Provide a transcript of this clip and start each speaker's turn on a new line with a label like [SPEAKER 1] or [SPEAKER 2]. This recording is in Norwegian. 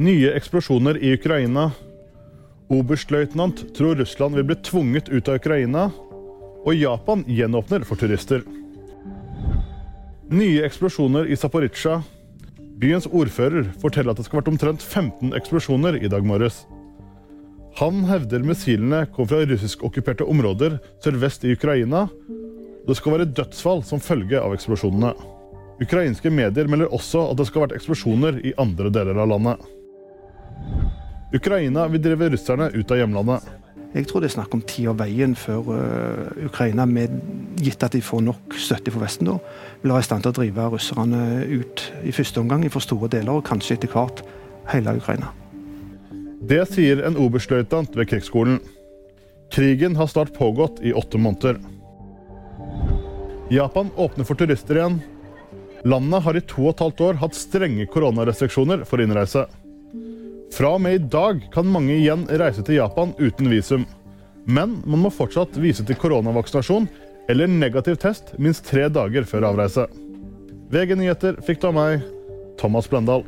[SPEAKER 1] Nye eksplosjoner i Ukraina. Oberstløytnant tror Russland vil bli tvunget ut av Ukraina. Og Japan gjenåpner for turister. Nye eksplosjoner i Zaporizjzja. Byens ordfører forteller at det skal ha vært omtrent 15 eksplosjoner i dag morges. Han hevder missilene kom fra russisk-okkuperte områder sørvest i Ukraina. Det skal være dødsfall som følge av eksplosjonene. Ukrainske medier melder også at det skal ha vært eksplosjoner i andre deler av landet. Ukraina vil drive russerne ut av hjemlandet.
[SPEAKER 2] Jeg tror det er snakk om tid og veien før uh, Ukraina, med, gitt at de får nok støtte fra Vesten, da, vil være i stand til å drive russerne ut i første omgang for store deler, og kanskje etter hvert hele Ukraina.
[SPEAKER 1] Det sier en oberstløytnant ved krigsskolen. Krigen har snart pågått i åtte måneder. Japan åpner for turister igjen. Landet har i to og et halvt år hatt strenge koronarestriksjoner for innreise. Fra og med i dag kan mange igjen reise til Japan uten visum. Men man må fortsatt vise til koronavaksinasjon eller negativ test minst tre dager før avreise. VG nyheter fikk du av meg, Thomas Blendal.